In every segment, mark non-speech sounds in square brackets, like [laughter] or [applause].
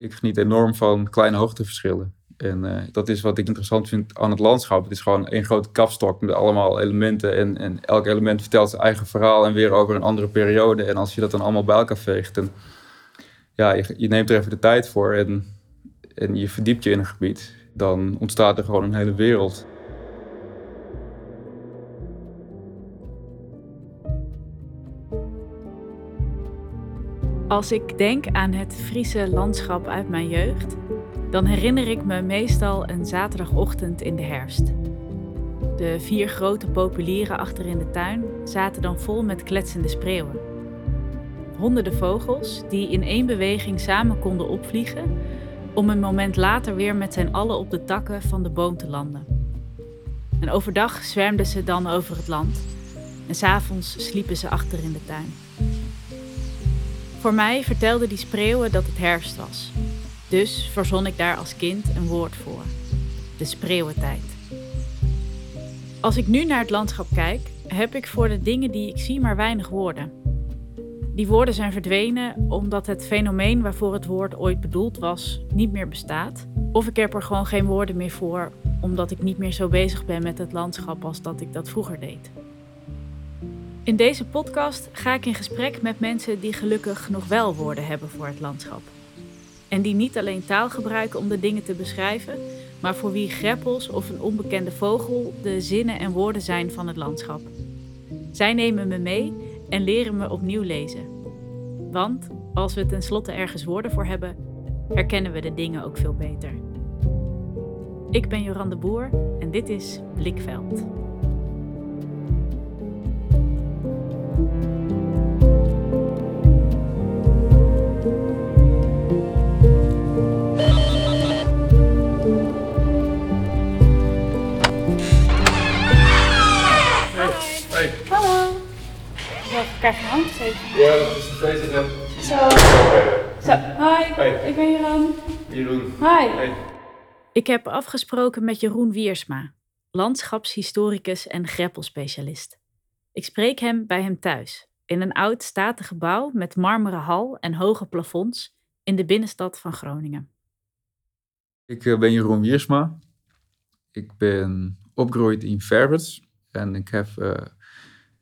Ik geniet enorm van kleine hoogteverschillen. En uh, dat is wat ik interessant vind aan het landschap. Het is gewoon één grote kapstok met allemaal elementen. En, en elk element vertelt zijn eigen verhaal en weer over een andere periode. En als je dat dan allemaal bij elkaar veegt, en, ja, je, je neemt er even de tijd voor en, en je verdiept je in een gebied, dan ontstaat er gewoon een hele wereld. Als ik denk aan het Friese landschap uit mijn jeugd, dan herinner ik me meestal een zaterdagochtend in de herfst. De vier grote populieren achter in de tuin zaten dan vol met kletsende spreeuwen. Honderden vogels die in één beweging samen konden opvliegen om een moment later weer met z'n allen op de takken van de boom te landen. En overdag zwermden ze dan over het land en s'avonds sliepen ze achter in de tuin. Voor mij vertelden die spreeuwen dat het herfst was. Dus verzon ik daar als kind een woord voor: de spreeuwentijd. Als ik nu naar het landschap kijk, heb ik voor de dingen die ik zie maar weinig woorden. Die woorden zijn verdwenen omdat het fenomeen waarvoor het woord ooit bedoeld was niet meer bestaat. Of ik heb er gewoon geen woorden meer voor omdat ik niet meer zo bezig ben met het landschap als dat ik dat vroeger deed. In deze podcast ga ik in gesprek met mensen die gelukkig nog wel woorden hebben voor het landschap. En die niet alleen taal gebruiken om de dingen te beschrijven, maar voor wie greppels of een onbekende vogel de zinnen en woorden zijn van het landschap. Zij nemen me mee en leren me opnieuw lezen. Want als we tenslotte ergens woorden voor hebben, herkennen we de dingen ook veel beter. Ik ben Joran de Boer en dit is Blikveld. Krijg je een handgegeven. Ja, dat is de VZM. Zo. Zo. Hi, ik ben Jeroen. Jeroen. Hi. Ik heb afgesproken met Jeroen Wiersma, landschapshistoricus en greppelspecialist. Ik spreek hem bij hem thuis, in een oud statig gebouw met marmeren hal en hoge plafonds in de binnenstad van Groningen. Ik eh, ben Jeroen Wiersma. Ik ben opgegroeid in Verwets en ik heb uh,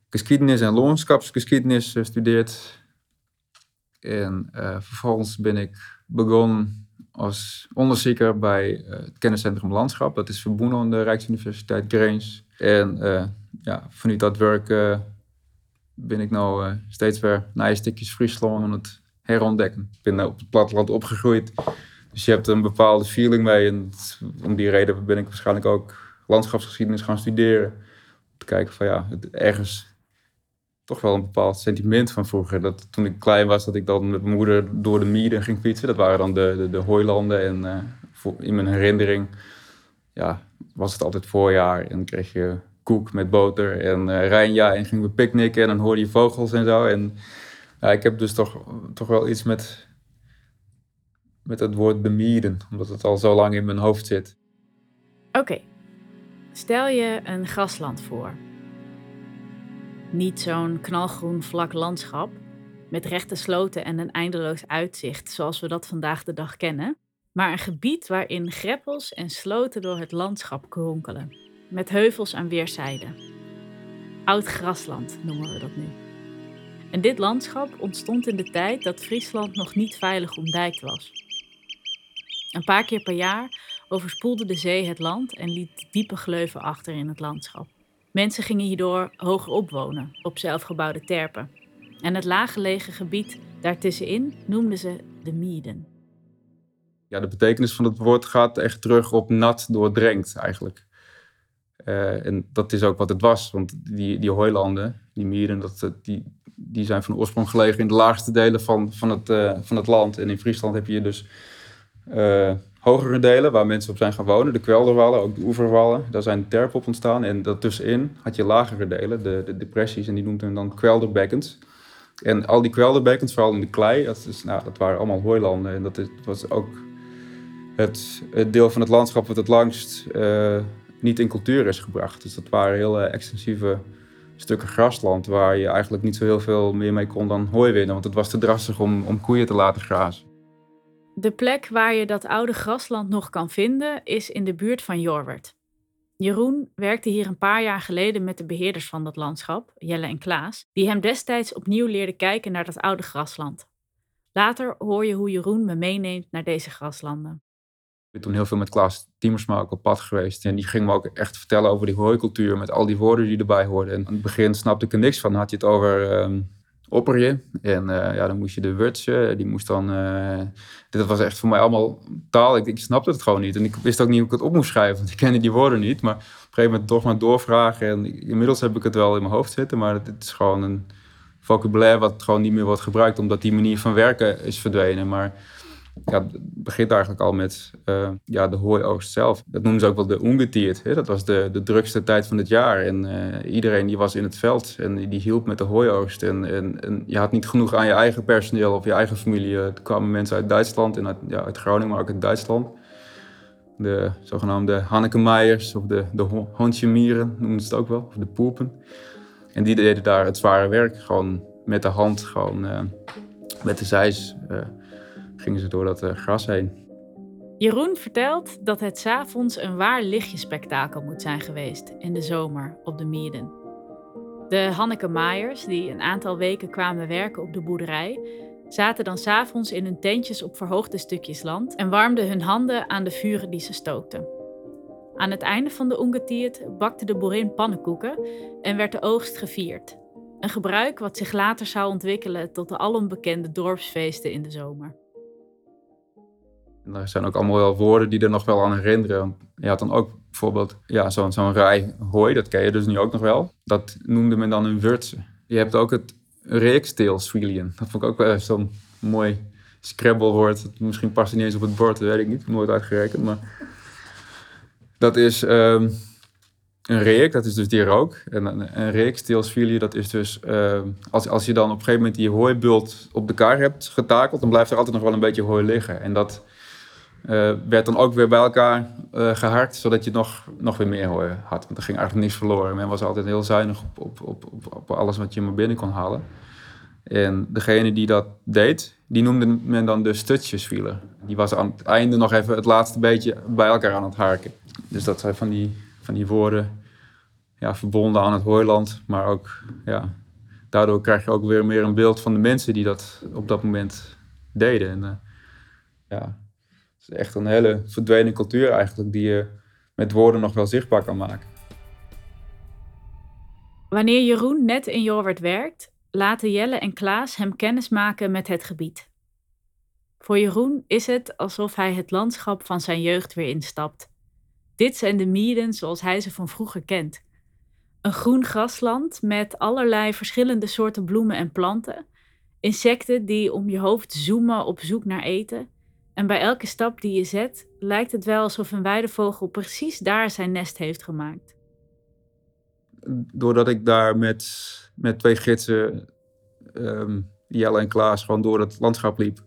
geschiedenis en landschapsgeschiedenis gestudeerd. En uh, vervolgens ben ik begonnen als onderzoeker bij uh, het kenniscentrum Landschap. Dat is verbonden aan de Rijksuniversiteit Grange. En ja, vanuit dat werk ben ik nou steeds weer naar stukjes Friesland aan het herontdekken. Ik ben op het platteland opgegroeid. Dus je hebt een bepaalde feeling mee. En om die reden ben ik waarschijnlijk ook landschapsgeschiedenis gaan studeren. Om te kijken van ja, het, ergens toch wel een bepaald sentiment van vroeger. Dat toen ik klein was, dat ik dan met mijn moeder door de mieren ging fietsen. Dat waren dan de, de, de hooilanden. En voor, in mijn herinnering ja, was het altijd voorjaar. En kreeg je koek met boter en uh. En gingen we picknicken en dan hoorde je vogels en zo. En ja, ik heb dus toch, toch wel iets met, met het woord bemieren. Omdat het al zo lang in mijn hoofd zit. Oké. Stel je een grasland voor niet zo'n knalgroen vlak landschap met rechte sloten en een eindeloos uitzicht zoals we dat vandaag de dag kennen, maar een gebied waarin greppels en sloten door het landschap kronkelen, met heuvels aan weerszijden. Oud grasland noemen we dat nu. En dit landschap ontstond in de tijd dat Friesland nog niet veilig ontdijkt was. Een paar keer per jaar overspoelde de zee het land en liet diepe gleuven achter in het landschap. Mensen gingen hierdoor hoger opwonen, op zelfgebouwde terpen. En het laaggelegen gebied daartussenin noemden ze de Mieden. Ja, de betekenis van het woord gaat echt terug op nat doordrenkt eigenlijk. Uh, en dat is ook wat het was, want die, die hooilanden, die mieren, dat, die, die zijn van oorsprong gelegen in de laagste delen van, van, het, uh, van het land. En in Friesland heb je dus hogere delen waar mensen op zijn gaan wonen. De kwelderwallen, ook de oeverwallen. Daar zijn terpen op ontstaan. En daartussenin had je lagere delen, de, de depressies. En die noemden dan kwelderbekkens. En al die kwelderbekkens, vooral in de klei, dat, is, nou, dat waren allemaal hooilanden. En dat is, was ook het, het, deel van het landschap wat het langst uh, niet in cultuur is gebracht. Dus dat waren hele extensieve stukken grasland waar je eigenlijk niet zo heel veel meer mee kon dan hooi winnen. Want het was te drassig om, om koeien te laten grazen. De plek waar je dat oude grasland nog kan vinden is in de buurt van Jorwert. Jeroen werkte hier een paar jaar geleden met de beheerders van dat landschap, Jelle en Klaas, die hem destijds opnieuw leerden kijken naar dat oude grasland. Later hoor je hoe Jeroen me meeneemt naar deze graslanden. Ik ben toen heel veel met Klaas Tiemersma ook op pad geweest. En die ging me ook echt vertellen over die hooicultuur met al die woorden die erbij hoorden. En aan het begin snapte ik er niks van. had je het over um, opperje. En uh, ja, dan moest je de wurtsen. Die moest dan... Uh, dit was echt voor mij allemaal taal. Ik, ik snapte het gewoon niet. En ik wist ook niet hoe ik het op moest schrijven. Want ik kende die woorden niet. Maar op een gegeven moment toch maar doorvragen. En inmiddels heb ik het wel in mijn hoofd zitten. Maar het is gewoon een vocabulaire wat gewoon niet meer wordt gebruikt, omdat die manier van werken is verdwenen. Maar ja, het begint eigenlijk al met uh, ja, de hooioogst zelf. Dat noemen ze ook wel de ongetierd. Dat was de, de drukste tijd van het jaar. En uh, iedereen die was in het veld en die hielp met de hooioogst. En, en, en, je had niet genoeg aan je eigen personeel of je eigen familie. Er kwamen mensen uit Duitsland en uit, ja, uit Groningen, maar ook uit Duitsland. De zogenaamde Hanneke Meijers of de, de Hondje-mieren noemen ze het ook wel, of de poepen. En die deden daar het zware werk. Gewoon met de hand, gewoon uh, met de zeis gingen ze door dat uh, gras heen. Jeroen vertelt dat het s'avonds een waar lichtjespektakel moet zijn geweest in de zomer op de Mieren. De Hanneke Maaiers, die een aantal weken kwamen werken op de boerderij, zaten dan s'avonds in hun tentjes op verhoogde stukjes land en warmden hun handen aan de vuren die ze stookten. Aan het einde van de ongetiert bakte de boerin pannenkoeken en werd de oogst gevierd. Een gebruik wat zich later zou ontwikkelen tot de alombekende dorpsfeesten in de zomer. Er zijn ook allemaal wel woorden die er nog wel aan herinneren. Je had dan ook bijvoorbeeld ja, zo'n zo'n rij hooi, dat ken je dus nu ook nog wel. Dat noemde men dan een wurtse. Je hebt ook het reeksteelsfilien. Dat vond ik ook wel zo'n mooi Scrabble-woord. Misschien past het niet eens op het bord, dat weet ik niet. Nooit uitgerekend, maar... Dat is um, een reek, dat is dus die rook. En een, reeksteelsfilie, dat is dus... Uh, als, als je dan op een gegeven moment die hooibult op de kaart hebt getakeld... dan blijft er altijd nog wel een beetje hooi liggen. En dat uh, werd dan ook weer bij elkaar uh, zodat je nog, nog weer meer hooi had. Want er ging eigenlijk niks verloren. Men was altijd heel zuinig op, op, op, op, alles wat je maar binnen kon halen. En degene die dat deed, die noemde men dan de stutjeswieler. Die was aan het einde nog even het laatste beetje bij elkaar aan het harken. Dus dat zijn van die, van die woorden ja, verbonden aan het hooiland. Maar ook, ja, daardoor krijg je ook weer meer een beeld van de mensen die dat op dat moment deden. En ja, is echt een hele verdwenen cultuur eigenlijk, die je met woorden nog wel zichtbaar kan maken. Wanneer Jeroen net in Jorwert werkt, laten Jelle en Klaas hem kennis maken met het gebied. Voor Jeroen is het alsof hij het landschap van zijn jeugd weer instapt. Dit zijn de mieren zoals hij ze van vroeger kent. Een groen grasland met allerlei verschillende soorten bloemen en planten. Insecten die om je hoofd zoomen op zoek naar eten. En bij elke stap die je zet, lijkt het wel alsof een weidevogel precies daar zijn nest heeft gemaakt. Doordat ik daar met, met twee gidsen, um, Jelle en Klaas, gewoon door het landschap liep.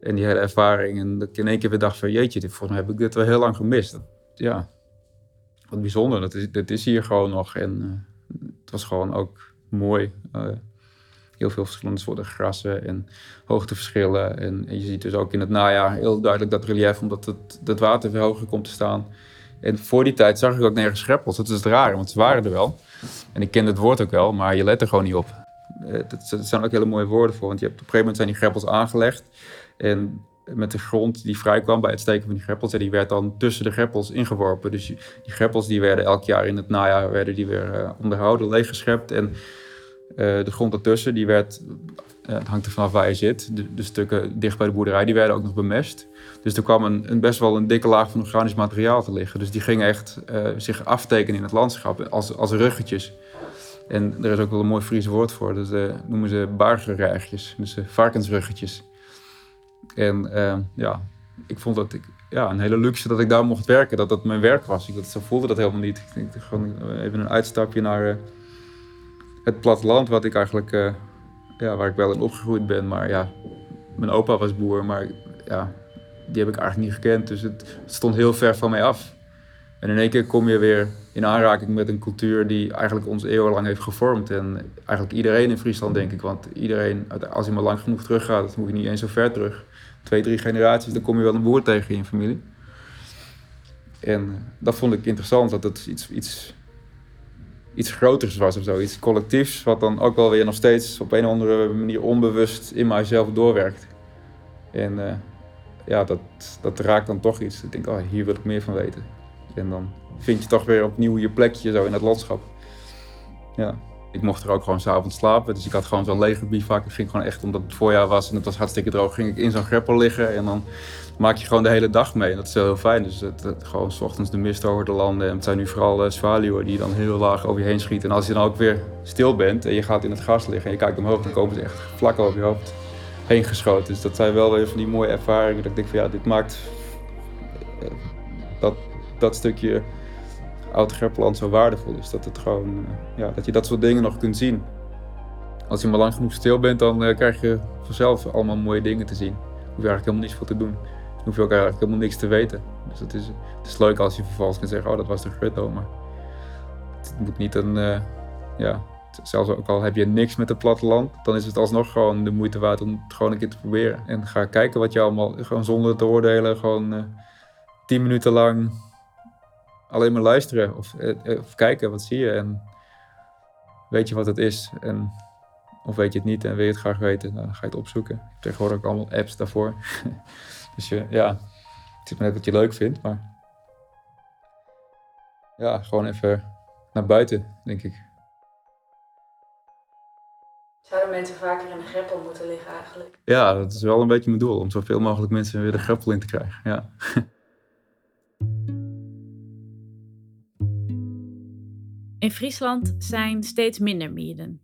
En die hele ervaring. En dat ik in één keer weer dacht van jeetje, volgens mij heb ik dit wel heel lang gemist ja, wat bijzonder. Dat is, dat is hier gewoon nog. En uh, het was gewoon ook mooi. Uh, heel veel verschillende soorten grassen en hoogteverschillen. En, je ziet dus ook in het najaar heel duidelijk dat relief, omdat het, het water veel hoger komt te staan. En voor die tijd zag ik ook nergens greppels. Dat is het rare, want ze waren er wel. En ik kende het woord ook wel, maar je let er gewoon niet op. Uh, dat, zijn ook hele mooie woorden voor, want je hebt, op een gegeven moment zijn die greppels aangelegd. En met de grond die vrijkwam bij het steken van die greppels. En die werd dan tussen de greppels ingeworpen. Dus die, greppels die werden elk jaar in het najaar werden die weer uh, onderhouden, leeggeschept. En de grond ertussen, die werd, uh, het hangt er vanaf waar je zit, de, stukken dicht bij de boerderij, die werden ook nog bemest. Dus er kwam een, een best wel een dikke laag van organisch materiaal te liggen. Dus die gingen echt zich aftekenen in het landschap als, als ruggetjes. En er is ook wel een mooi Fries woord voor, dat noemen ze bargerrijgjes, dus varkensruggetjes. En uh, ja, ik vond dat ik ja, een hele luxe dat ik daar mocht werken, dat dat mijn werk was. Ik, dat, zo voelde dat helemaal niet. Ik denk gewoon even een uitstapje naar uh, het platteland, wat ik eigenlijk, uh, ja, waar ik wel in opgegroeid ben. Maar ja, mijn opa was boer, maar ja, die heb ik eigenlijk niet gekend. Dus het, stond heel ver van mij af. En in één keer kom je weer in aanraking met een cultuur die eigenlijk ons eeuwenlang heeft gevormd. En eigenlijk iedereen in Friesland, denk ik. Want iedereen, als je maar lang genoeg teruggaat, dan moet je niet eens zo ver terug. Twee, drie generaties, dan kom je wel een boer tegen in je familie. En dat vond ik interessant, dat het iets, iets, iets groters was of zo. Iets collectiefs, wat dan ook wel weer nog steeds op een of andere manier onbewust in mijzelf doorwerkt. En uh, ja, dat, dat raakt dan toch iets. Ik denk, oh, hier wil ik meer van weten. En dan vind je toch weer opnieuw je plekje zo in het landschap. Ja. Ik mocht er ook gewoon s'avonds slapen. Dus ik had gewoon zo'n lege bivak. Ik ging gewoon echt, omdat het voorjaar was en het was hartstikke droog, ging ik in zo'n greppel liggen. En dan maak je gewoon de hele dag mee. Dat is heel fijn. Dus het, gewoon s ochtends de mist over de landen. En het zijn nu vooral uh, zwaluwen die dan heel laag over je heen schieten. En als je dan ook weer stil bent en je gaat in het gras liggen en je kijkt omhoog, dan komen ze echt vlak over je hoofd heen geschoten. Dus dat zijn wel weer van die mooie ervaringen. Dat ik denk van ja, dit maakt eh, dat, dat stukje oud-Gerpland zo waardevol is. Dat, het gewoon, eh, ja, dat je dat soort dingen nog kunt zien. Als je maar lang genoeg stil bent, dan uh, krijg je vanzelf allemaal mooie dingen te zien. Hoef je eigenlijk helemaal niets voor te doen. Dan hoef je ook eigenlijk helemaal niks te weten. Dus het is, het is leuk als je vervolgens kunt zeggen, oh dat was de Grutto. Maar het moet niet een, uh, ja, zelfs ook al heb je niks met het platteland, dan is het alsnog gewoon de moeite waard om het gewoon een keer te proberen. En ga kijken wat je allemaal, gewoon zonder te oordelen, gewoon tien minuten lang alleen maar luisteren of, eh, of, kijken, wat zie je en weet je wat het is en of weet je het niet en wil je het graag weten, dan ga je het opzoeken. Ik heb tegenwoordig ook allemaal apps daarvoor. [laughs] dus je, ja, het is maar net wat je leuk vindt, maar ja, gewoon even naar buiten, denk ik. Zouden mensen vaker in de greppel moeten liggen eigenlijk? Ja, dat is wel een beetje mijn doel, om zoveel mogelijk mensen weer de greppel in te krijgen, ja. [laughs] In Friesland zijn steeds minder mieren.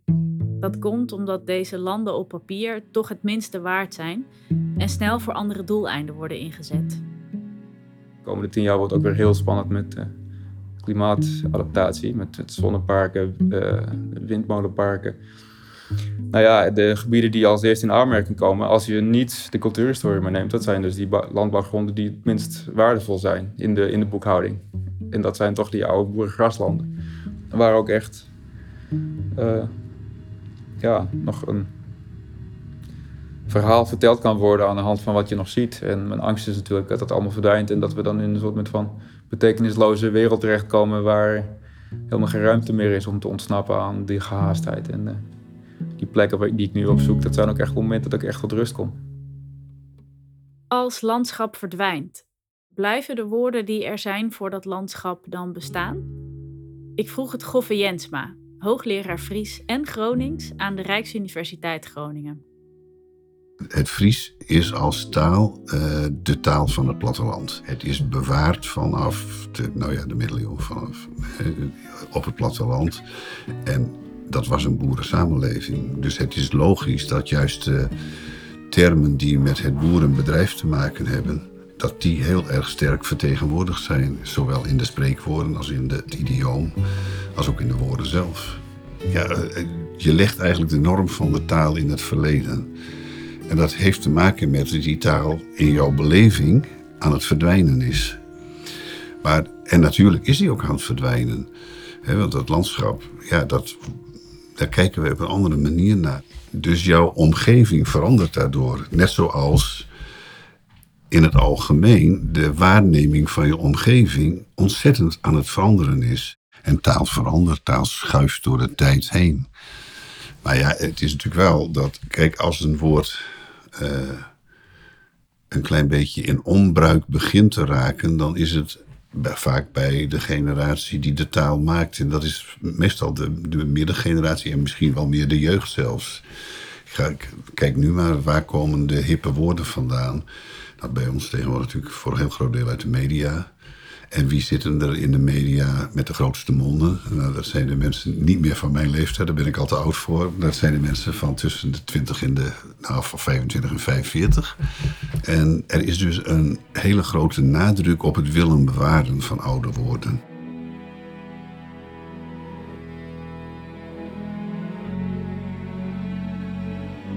Dat komt omdat deze landen op papier toch het minste waard zijn en snel voor andere doeleinden worden ingezet. De komende tien jaar wordt ook weer heel spannend met uh, klimaatadaptatie, met, met zonneparken, uh, windmolenparken. Nou ja, de gebieden die als eerste in aanmerking komen, als je niet de cultuurhistorie maar neemt, dat zijn dus die landbouwgronden die het minst waardevol zijn in de, in de boekhouding. En dat zijn toch die oude boerengraslanden. Waar ook echt uh, ja, nog een verhaal verteld kan worden aan de hand van wat je nog ziet. En mijn angst is natuurlijk dat dat allemaal verdwijnt en dat we dan in een soort van betekenisloze wereld terechtkomen waar helemaal geen ruimte meer is om te ontsnappen aan die gehaastheid. En uh, die plekken die ik nu opzoek, dat zijn ook echt momenten dat ik echt tot rust kom. Als landschap verdwijnt, blijven de woorden die er zijn voor dat landschap dan bestaan? Ik vroeg het Goffe Jensma, hoogleraar Fries en Gronings aan de Rijksuniversiteit Groningen. Het Fries is als taal uh, de taal van het platteland. Het is bewaard vanaf de, nou ja, de middeleeuwen vanaf, uh, op het platteland. En dat was een boerensamenleving. Dus het is logisch dat juist termen die met het boerenbedrijf te maken hebben, dat die heel erg sterk vertegenwoordigd zijn. Zowel in de spreekwoorden als in het idioom, als ook in de woorden zelf. Ja, eh, je legt eigenlijk de norm van de taal in het verleden. En dat heeft te maken met die taal in jouw beleving aan het verdwijnen is. Maar, en natuurlijk is die ook aan het verdwijnen. want dat landschap, ja, dat, daar kijken we op een andere manier naar. Dus jouw omgeving verandert daardoor. Net zoals in het algemeen de waarneming van je omgeving ontzettend aan het veranderen is. En taal verandert, taal schuift door de tijd heen. Maar ja, het is natuurlijk wel dat, kijk, als een woord uh, een klein beetje in onbruik begint te raken, dan is het vaak bij de generatie die de taal maakt. En dat is meestal de, de middengeneratie en misschien wel meer de jeugd zelfs. Kijk nu maar, waar komen de hippe woorden vandaan? Dat bij ons tegenwoordig natuurlijk voor een heel groot deel uit de media. En wie zitten er in de media met de grootste monden? Nou, dat zijn de mensen niet meer van mijn leeftijd, daar ben ik al te oud voor. Dat zijn de mensen van tussen de 20 en de nou, van 25 en 45. En er is dus een hele grote nadruk op het willen bewaren van oude woorden.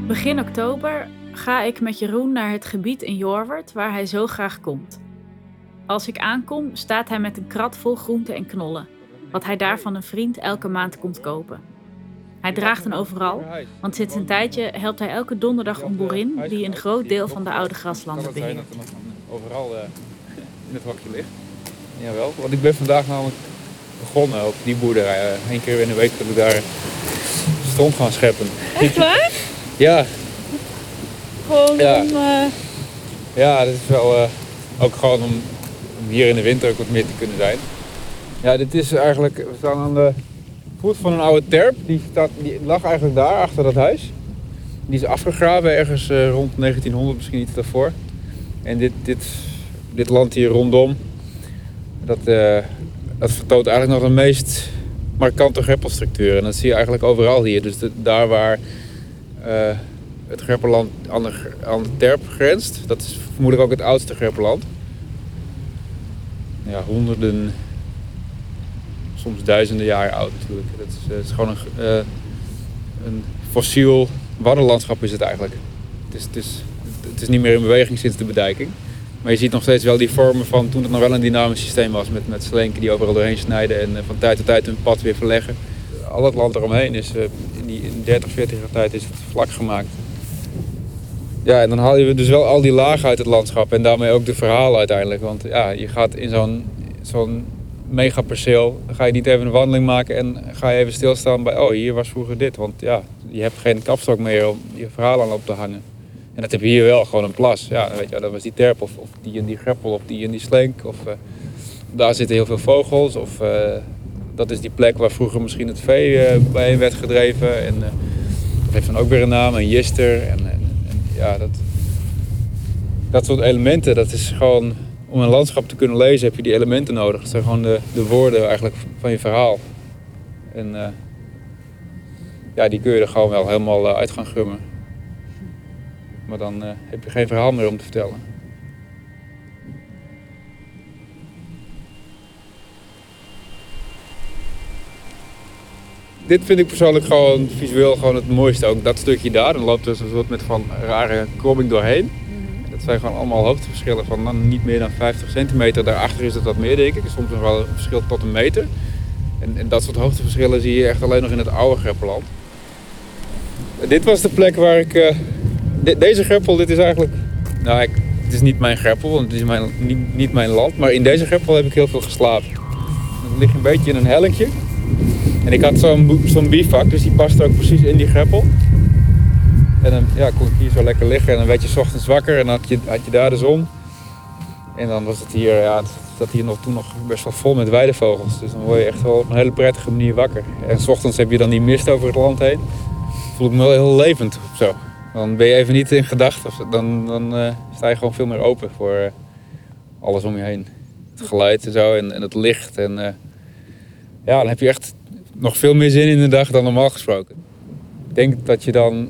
Begin oktober ga ik met Jeroen naar het gebied in Jorwert waar hij zo graag komt. Als ik aankom, staat hij met een krat vol groenten en knollen, wat hij daar van een vriend elke maand komt kopen. Hij draagt een overal, want sinds een tijdje helpt hij elke donderdag een boerin die een groot deel van de oude graslanden Kan het zijn beheert. dat er nog een overal eh, in het hokje ligt? Jawel, want ik ben vandaag namelijk begonnen op die boerderij. Eh, Eén keer in de week dat ik daar stront gaan scheppen. Echt waar? Ja, Gewoon Ja. om... eh, ja, dat is wel eh, ook gewoon om, om hier in de winter ook wat meer te kunnen zijn. Ja, dit is eigenlijk, we staan aan de voet van een oude terp. Die, staat, die lag eigenlijk daar, achter dat huis. Die is afgegraven ergens eh, rond 1900, misschien iets daarvoor. En dit, dit, dit land hier rondom, dat, dat vertoont eigenlijk nog de meest markante greppelstructuur. En dat zie je eigenlijk overal hier. Dus de- daar waar het greppelland aan de, aan de terp grenst, dat is vermoedelijk ook het oudste greppelland. Ja, honderden, soms duizenden jaren oud natuurlijk. Is, eh, het is gewoon een, eh, een fossiel waddenlandschap is het eigenlijk. Het is, het, is, het is niet meer in beweging sinds de bedijking. Maar je ziet nog steeds wel die vormen van toen het nog wel een dynamisch systeem was. Met, met slenken die overal doorheen snijden en eh, van tijd tot tijd hun pad weer verleggen. Al het land eromheen is in die in 30, 40 jaar tijd is het vlak gemaakt. Ja, en dan haal je dus wel al die lagen uit het landschap en daarmee ook de verhalen uiteindelijk. Want ja, je gaat in zo'n zo'n megaperceel, dan ga je niet even een wandeling maken en ga je even stilstaan bij, oh hier was vroeger dit. Want ja, je hebt geen kapstok meer om je verhalen aan op te hangen. En dat heb je hier wel, gewoon een plas. Ja, weet je, dat was die terp of, of die en die greppel of die en die slenk. Of eh, daar zitten heel veel vogels of eh, dat is die plek waar vroeger misschien het vee bijeen werd gedreven. En dat heeft dan ook weer een naam, een jister. En ja, dat, dat soort elementen, dat is gewoon... Om een landschap te kunnen lezen heb je die elementen nodig. Dat zijn gewoon de, de woorden eigenlijk van je verhaal. En eh, ja, die kun je er gewoon wel helemaal eh, uit gaan gummen. Maar dan eh, heb je geen verhaal meer om te vertellen. Dit vind ik persoonlijk gewoon visueel gewoon het mooiste. Ook dat stukje daar. Dan loopt er zo'n soort met van rare kromming doorheen. Dat zijn gewoon allemaal hoogteverschillen van nou, niet meer dan 50 centimeter. Daarachter is het wat meer, denk ik. Soms nog wel een verschil tot een meter. En, en dat soort hoogteverschillen zie je echt alleen nog in het oude Greppeland. Dit was de plek waar ik... eh, de- deze greppel, dit is eigenlijk... Nou, ik, het is niet mijn greppel, want het is mijn, niet, niet mijn land. Maar in deze greppel heb ik heel veel geslapen. Het ligt een beetje in een hellinkje. En ik had zo'n zo'n bivak, dus die past ook precies in die greppel. En dan ja, kon ik hier zo lekker liggen en dan werd je ochtends wakker en dan had je, had je daar de zon. En dan was het hier, ja, het hier nog, toen nog best wel vol met weidevogels. Dus dan word je echt wel op een hele prettige manier wakker. En 's ochtends heb je dan die mist over het land heen. Voel ik me wel heel levend of zo. Dan ben je even niet in gedachten. Dan, dan eh, sta je gewoon veel meer open voor eh, alles om je heen. Het geluid en zo en, en het licht. En eh, ja, dan heb je echt nog veel meer zin in de dag dan normaal gesproken. Ik denk dat je dan,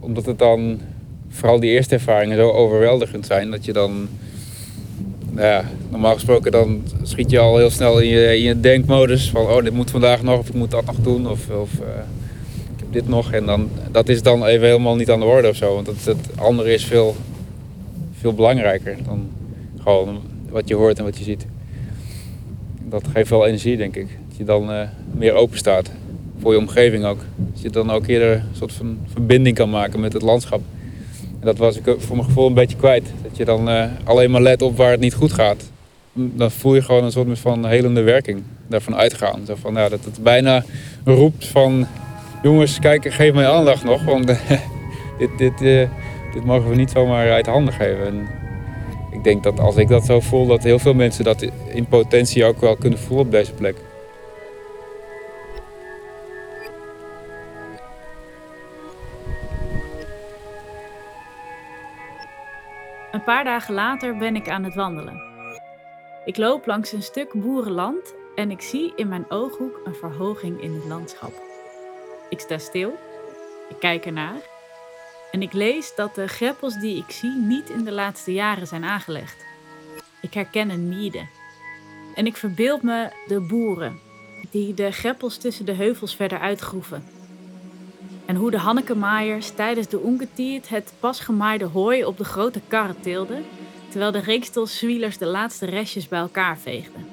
omdat het dan vooral die eerste ervaringen zo overweldigend zijn, dat je dan, nou ja, normaal gesproken dan schiet je al heel snel in je, in denkmodus van, oh, dit moet vandaag nog of ik moet dat nog doen of, of eh, ik heb dit nog. En dan, dat is dan even helemaal niet aan de orde of zo, want het, het andere is veel, veel belangrijker dan gewoon wat je hoort en wat je ziet. Dat geeft wel energie, denk ik. Dat je dan eh, meer open staat voor je omgeving ook. Dat je dan ook eerder een soort van verbinding kan maken met het landschap. En dat was ik voor mijn gevoel een beetje kwijt. Dat je dan eh, alleen maar let op waar het niet goed gaat. Dan voel je gewoon een soort van helende werking daarvan uitgaan. Zo van, ja, dat het bijna roept van... Jongens, kijk, geef mij aandacht nog. Want [laughs] dit, dit, eh, dit mogen we niet zomaar uit handen geven. En ik denk dat als ik dat zo voel, dat heel veel mensen dat in potentie ook wel kunnen voelen op deze plek. Een paar dagen later ben ik aan het wandelen. Ik loop langs een stuk boerenland en ik zie in mijn ooghoek een verhoging in het landschap. Ik sta stil, ik kijk ernaar en ik lees dat de greppels die ik zie niet in de laatste jaren zijn aangelegd. Ik herken een niede en ik verbeeld me de boeren die de greppels tussen de heuvels verder uitgroeven. En hoe de Hannekemaaiers tijdens de ongetiert het pas gemaaide hooi op de grote karren tilden, terwijl de reekstelswielers de laatste restjes bij elkaar veegden.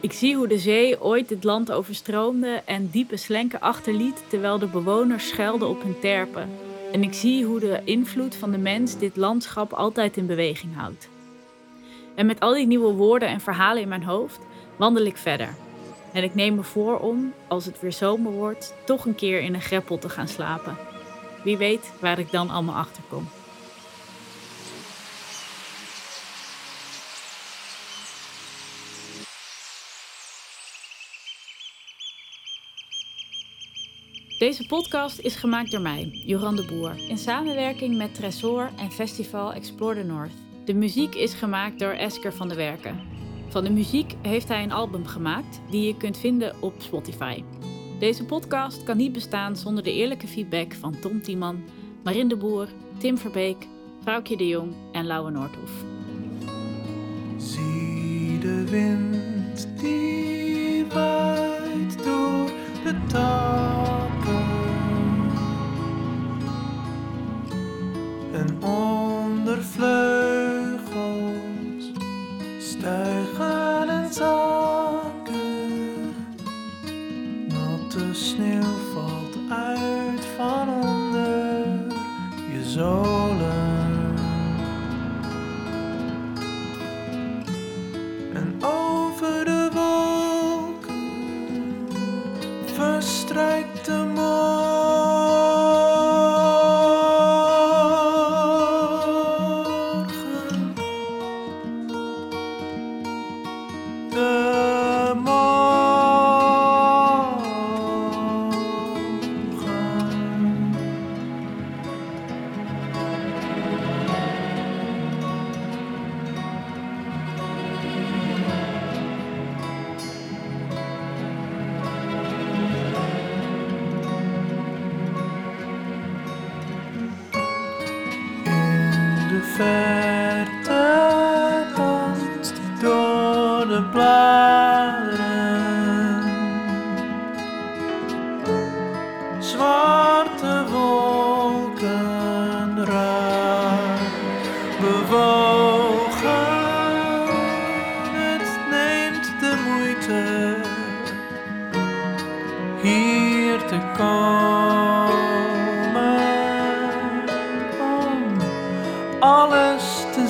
Ik zie hoe de zee ooit dit land overstroomde en diepe slenken achterliet terwijl de bewoners schelden op hun terpen. En ik zie hoe de invloed van de mens dit landschap altijd in beweging houdt. En met al die nieuwe woorden en verhalen in mijn hoofd wandel ik verder. En ik neem me voor om, als het weer zomer wordt, toch een keer in een greppel te gaan slapen. Wie weet waar ik dan allemaal achter kom. Deze podcast is gemaakt door mij, Joran de Boer, in samenwerking met Tresor en Festival Explore the North. De muziek is gemaakt door Esker van de Werken. Van de muziek heeft hij een album gemaakt die je kunt vinden op Spotify. Deze podcast kan niet bestaan zonder de eerlijke feedback van Tom Tiemann, Marin de Boer, Tim Verbeek, Vrouwtje de Jong en Lauwe Noordhoef. Zie de wind die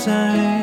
alles